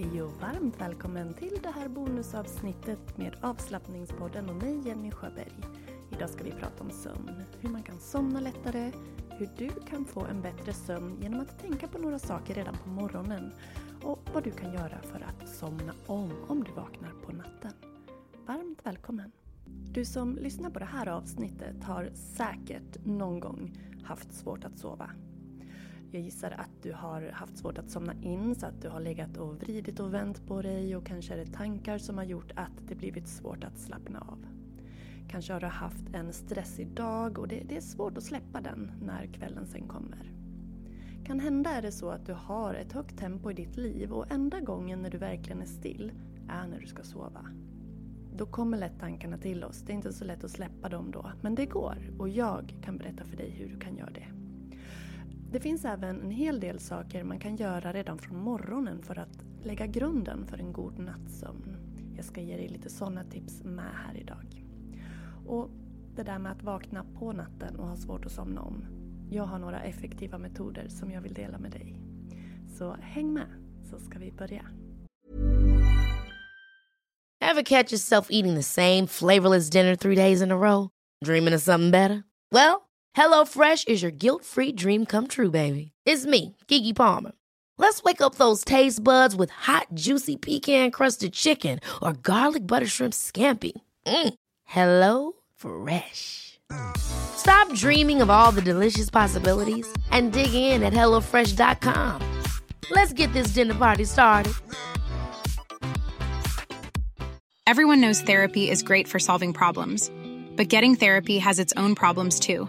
Hej och varmt välkommen till det här bonusavsnittet med avslappningspodden och mig Jenny Sjöberg. Idag ska vi prata om sömn, hur man kan somna lättare, hur du kan få en bättre sömn genom att tänka på några saker redan på morgonen och vad du kan göra för att somna om om du vaknar på natten. Varmt välkommen! Du som lyssnar på det här avsnittet har säkert någon gång haft svårt att sova. Jag gissar att du har haft svårt att somna in så att du har legat och vridit och vänt på dig och kanske är det tankar som har gjort att det blivit svårt att slappna av. Kanske har du haft en stressig dag och det, det är svårt att släppa den när kvällen sen kommer. Kan hända är det så att du har ett högt tempo i ditt liv och enda gången när du verkligen är still är när du ska sova. Då kommer lätt tankarna till oss. Det är inte så lätt att släppa dem då. Men det går och jag kan berätta för dig hur du kan göra det. Det finns även en hel del saker man kan göra redan från morgonen för att lägga grunden för en god nattsömn. Jag ska ge dig lite sådana tips med här idag. Och det där med att vakna på natten och ha svårt att somna om. Jag har några effektiva metoder som jag vill dela med dig. Så häng med så ska vi börja. Have catch yourself eating the same flavorless dinner three days in a row? Dreaming of something better? Well, HelloFresh is your guilt free dream come true, baby. It's me, Gigi Palmer. Let's wake up those taste buds with hot, juicy pecan crusted chicken or garlic butter shrimp scampi. Mm. Hello Fresh. Stop dreaming of all the delicious possibilities and dig in at HelloFresh.com. Let's get this dinner party started. Everyone knows therapy is great for solving problems, but getting therapy has its own problems too,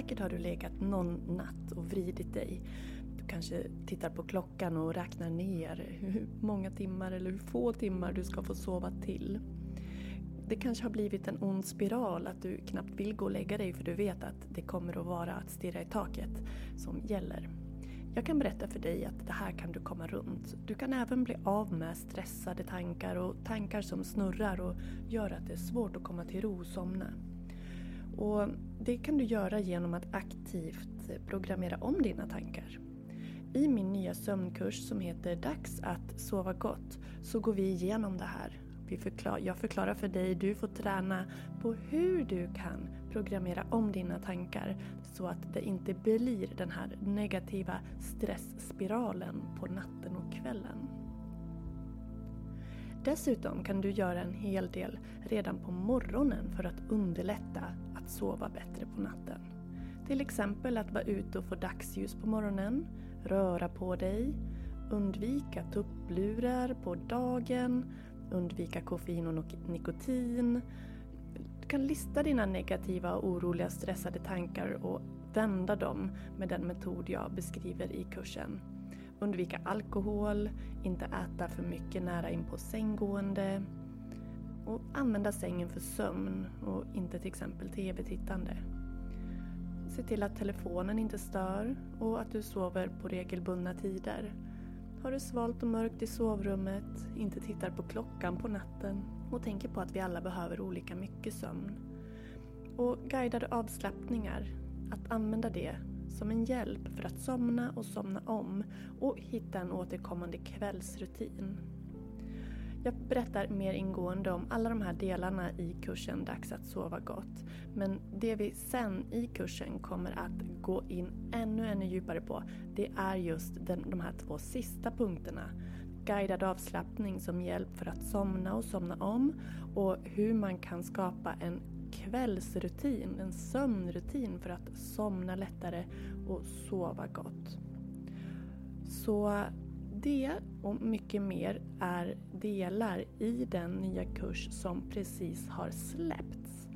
Säkert har du legat någon natt och vridit dig. Du kanske tittar på klockan och räknar ner hur många timmar eller hur få timmar du ska få sova till. Det kanske har blivit en ond spiral att du knappt vill gå och lägga dig för du vet att det kommer att vara att stirra i taket som gäller. Jag kan berätta för dig att det här kan du komma runt. Du kan även bli av med stressade tankar och tankar som snurrar och gör att det är svårt att komma till ro och somna. Och det kan du göra genom att aktivt programmera om dina tankar. I min nya sömnkurs som heter Dags att sova gott så går vi igenom det här. Vi förklar, jag förklarar för dig, du får träna på hur du kan programmera om dina tankar så att det inte blir den här negativa stressspiralen på natten och kvällen. Dessutom kan du göra en hel del redan på morgonen för att underlätta att sova bättre på natten. Till exempel att vara ute och få dagsljus på morgonen, röra på dig, undvika tupplurar på dagen, undvika koffein och nikotin. Du kan lista dina negativa, oroliga, stressade tankar och vända dem med den metod jag beskriver i kursen. Undvika alkohol, inte äta för mycket nära in på sänggående och använda sängen för sömn och inte till exempel tv-tittande. Se till att telefonen inte stör och att du sover på regelbundna tider. Har du svalt och mörkt i sovrummet, inte tittar på klockan på natten och tänker på att vi alla behöver olika mycket sömn. Och guidade avslappningar, att använda det som en hjälp för att somna och somna om och hitta en återkommande kvällsrutin. Jag berättar mer ingående om alla de här delarna i kursen Dags att sova gott. Men det vi sen i kursen kommer att gå in ännu, ännu djupare på det är just den, de här två sista punkterna. Guidad avslappning som hjälp för att somna och somna om och hur man kan skapa en kvällsrutin, en sömnrutin för att somna lättare och sova gott. Så det och mycket mer är delar i den nya kurs som precis har släppts.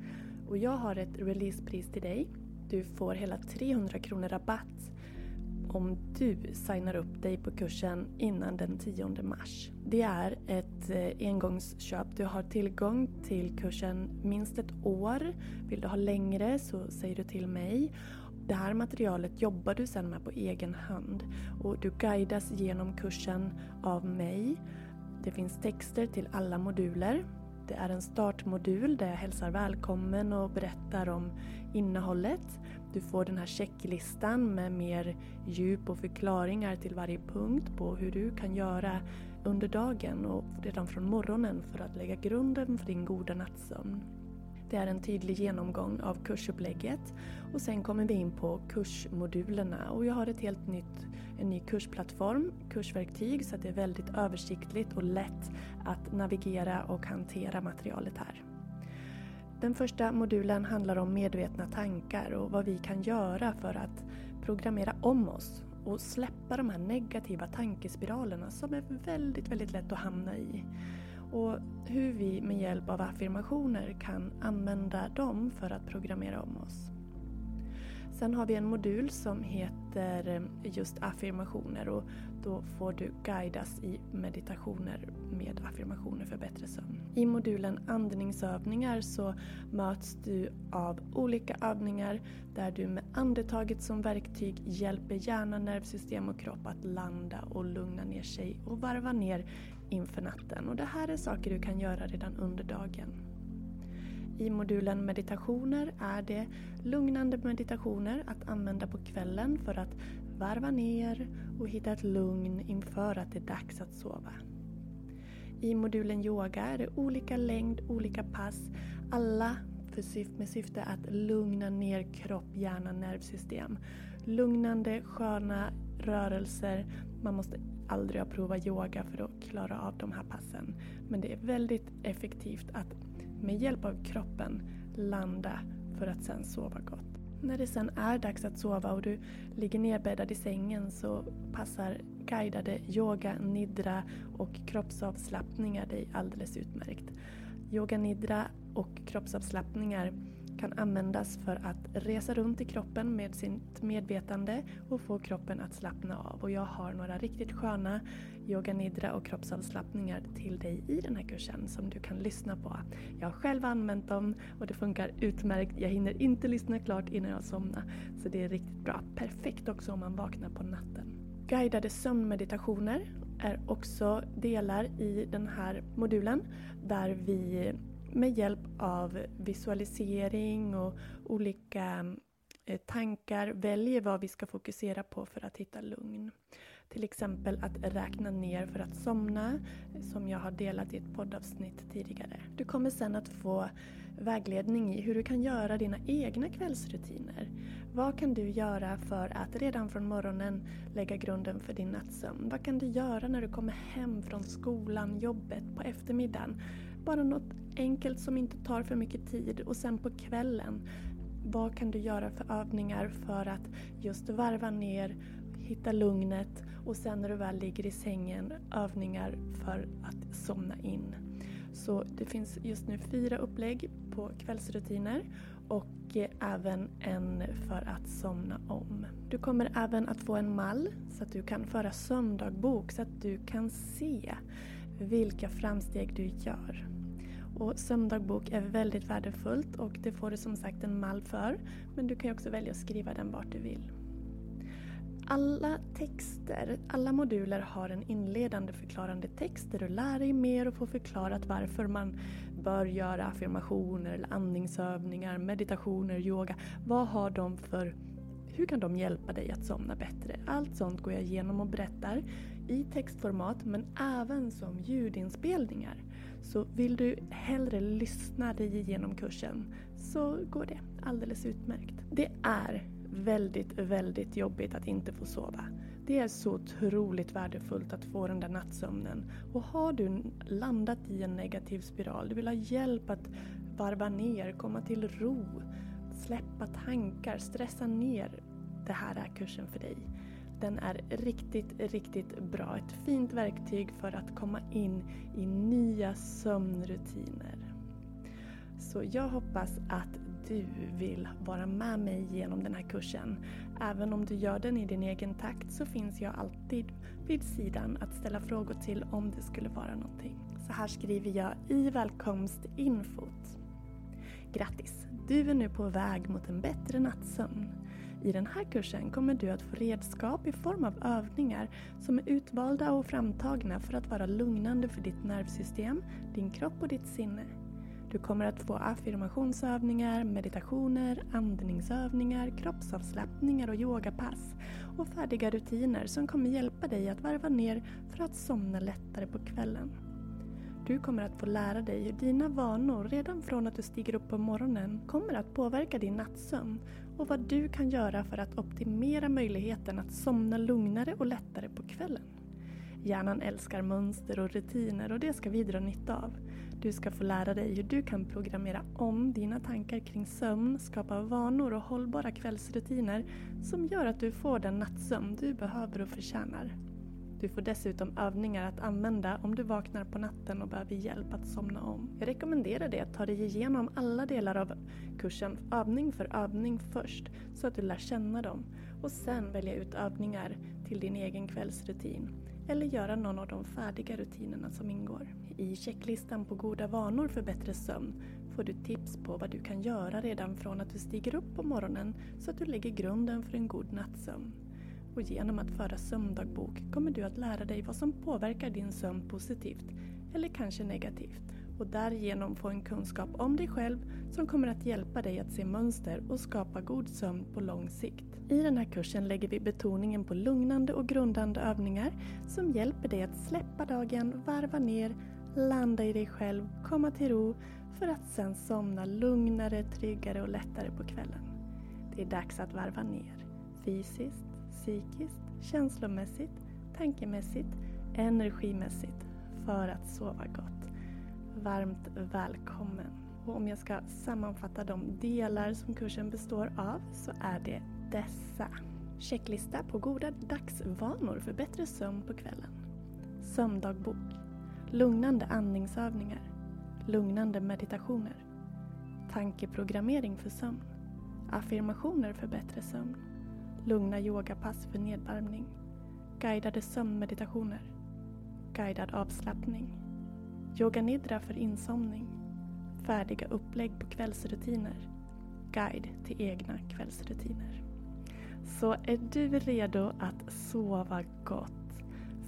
Och jag har ett releasepris till dig. Du får hela 300 kronor rabatt om du signar upp dig på kursen innan den 10 mars. Det är ett eh, engångsköp. Du har tillgång till kursen minst ett år. Vill du ha längre så säger du till mig. Det här materialet jobbar du sedan med på egen hand och du guidas genom kursen av mig. Det finns texter till alla moduler. Det är en startmodul där jag hälsar välkommen och berättar om innehållet. Du får den här checklistan med mer djup och förklaringar till varje punkt på hur du kan göra under dagen och redan från morgonen för att lägga grunden för din goda nattsömn. Det är en tydlig genomgång av kursupplägget och sen kommer vi in på kursmodulerna och jag har ett helt nytt, en ny kursplattform, kursverktyg så att det är väldigt översiktligt och lätt att navigera och hantera materialet här. Den första modulen handlar om medvetna tankar och vad vi kan göra för att programmera om oss och släppa de här negativa tankespiralerna som är väldigt, väldigt lätt att hamna i och hur vi med hjälp av affirmationer kan använda dem för att programmera om oss. Sen har vi en modul som heter eh, just affirmationer och då får du guidas i meditationer med affirmationer för bättre sömn. I modulen andningsövningar så möts du av olika övningar där du med andetaget som verktyg hjälper hjärna, nervsystem och kropp att landa och lugna ner sig och varva ner inför natten. Och det här är saker du kan göra redan under dagen. I modulen meditationer är det lugnande meditationer att använda på kvällen för att varva ner och hitta ett lugn inför att det är dags att sova. I modulen yoga är det olika längd, olika pass, alla med syfte att lugna ner kropp, hjärna, nervsystem. Lugnande, sköna rörelser. Man måste aldrig ha provat yoga för att klara av de här passen. Men det är väldigt effektivt att med hjälp av kroppen landa för att sen sova gott. När det sen är dags att sova och du ligger nerbäddad i sängen så passar guidade yoga, nidra och kroppsavslappningar dig alldeles utmärkt. Yoga nidra och kroppsavslappningar kan användas för att resa runt i kroppen med sitt medvetande och få kroppen att slappna av. Och jag har några riktigt sköna yoga nidra och kroppsavslappningar till dig i den här kursen som du kan lyssna på. Jag har själv använt dem och det funkar utmärkt. Jag hinner inte lyssna klart innan jag somnar. Så det är riktigt bra. Perfekt också om man vaknar på natten. Guidade sömnmeditationer är också delar i den här modulen där vi med hjälp av visualisering och olika eh, tankar väljer vad vi ska fokusera på för att hitta lugn. Till exempel att räkna ner för att somna, som jag har delat i ett poddavsnitt tidigare. Du kommer sen att få vägledning i hur du kan göra dina egna kvällsrutiner. Vad kan du göra för att redan från morgonen lägga grunden för din nattsömn? Vad kan du göra när du kommer hem från skolan, jobbet, på eftermiddagen? Bara något enkelt som inte tar för mycket tid och sen på kvällen vad kan du göra för övningar för att just varva ner, hitta lugnet och sen när du väl ligger i sängen övningar för att somna in. Så det finns just nu fyra upplägg på kvällsrutiner och även en för att somna om. Du kommer även att få en mall så att du kan föra sömndagbok så att du kan se vilka framsteg du gör. Och sömndagbok är väldigt värdefullt och det får du som sagt en mall för. Men du kan också välja att skriva den vart du vill. Alla texter, alla moduler har en inledande förklarande text där du lär dig mer och får förklarat varför man bör göra affirmationer eller andningsövningar, meditationer, yoga. Vad har de för hur kan de hjälpa dig att somna bättre? Allt sånt går jag igenom och berättar i textformat men även som ljudinspelningar. Så vill du hellre lyssna dig igenom kursen så går det alldeles utmärkt. Det är väldigt, väldigt jobbigt att inte få sova. Det är så otroligt värdefullt att få den där nattsömnen. Och har du landat i en negativ spiral, du vill ha hjälp att varva ner, komma till ro, släppa tankar, stressa ner. Det här är kursen för dig. Den är riktigt, riktigt bra. Ett fint verktyg för att komma in i nya sömnrutiner. Så jag hoppas att du vill vara med mig genom den här kursen. Även om du gör den i din egen takt så finns jag alltid vid sidan att ställa frågor till om det skulle vara någonting. Så här skriver jag i välkomstinfot. Grattis! Du är nu på väg mot en bättre nattsömn. I den här kursen kommer du att få redskap i form av övningar som är utvalda och framtagna för att vara lugnande för ditt nervsystem, din kropp och ditt sinne. Du kommer att få affirmationsövningar, meditationer, andningsövningar, kroppsavslappningar och yogapass och färdiga rutiner som kommer hjälpa dig att varva ner för att somna lättare på kvällen. Du kommer att få lära dig hur dina vanor redan från att du stiger upp på morgonen kommer att påverka din nattsömn och vad du kan göra för att optimera möjligheten att somna lugnare och lättare på kvällen. Hjärnan älskar mönster och rutiner och det ska vi dra nytta av. Du ska få lära dig hur du kan programmera om dina tankar kring sömn, skapa vanor och hållbara kvällsrutiner som gör att du får den nattsömn du behöver och förtjänar. Du får dessutom övningar att använda om du vaknar på natten och behöver hjälp att somna om. Jag rekommenderar dig att ta dig igenom alla delar av kursen övning för övning först så att du lär känna dem och sen välja ut övningar till din egen kvällsrutin eller göra någon av de färdiga rutinerna som ingår. I checklistan på goda vanor för bättre sömn får du tips på vad du kan göra redan från att du stiger upp på morgonen så att du lägger grunden för en god nattsömn. Och genom att föra sömndagbok kommer du att lära dig vad som påverkar din sömn positivt eller kanske negativt och därigenom få en kunskap om dig själv som kommer att hjälpa dig att se mönster och skapa god sömn på lång sikt. I den här kursen lägger vi betoningen på lugnande och grundande övningar som hjälper dig att släppa dagen, varva ner, landa i dig själv, komma till ro för att sen somna lugnare, tryggare och lättare på kvällen. Det är dags att varva ner. Fysiskt, psykiskt, känslomässigt, tankemässigt, energimässigt för att sova gott. Varmt välkommen! Och om jag ska sammanfatta de delar som kursen består av så är det dessa. Checklista på goda dagsvanor för bättre sömn på kvällen. Sömndagbok. Lugnande andningsövningar. Lugnande meditationer. Tankeprogrammering för sömn. Affirmationer för bättre sömn. Lugna yogapass för nedvarvning. Guidade sömnmeditationer. Guidad avslappning. Yoga nidra för insomning. Färdiga upplägg på kvällsrutiner. Guide till egna kvällsrutiner. Så är du redo att sova gott?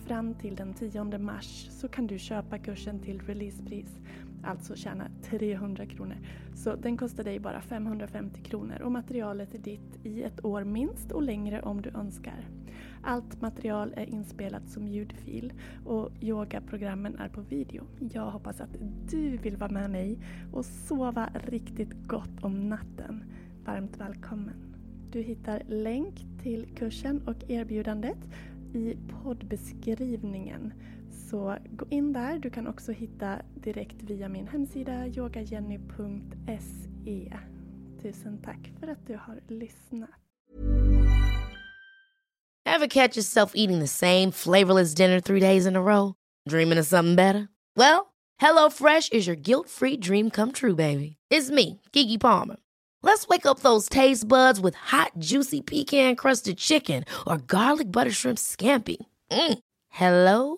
Fram till den 10 mars så kan du köpa kursen till releasepris, alltså tjäna 300 kronor. Så den kostar dig bara 550 kronor och materialet är ditt i ett år minst och längre om du önskar. Allt material är inspelat som ljudfil och yogaprogrammen är på video. Jag hoppas att du vill vara med mig och sova riktigt gott om natten. Varmt välkommen! Du hittar länk till kursen och erbjudandet i poddbeskrivningen. Så gå in där. Du kan också hitta direkt via min hemsida yogajenny.se. Tusen tack för att du har lyssnat. Ever catch yourself eating the same flavorless dinner three days in a row? Dreaming of something better? Well, hello fresh is your guilt-free dream come true, baby. It's me, Gigi Palmer. Let's wake up those taste buds with hot, juicy pecan-crusted chicken or garlic butter shrimp scampi. Mm. Hello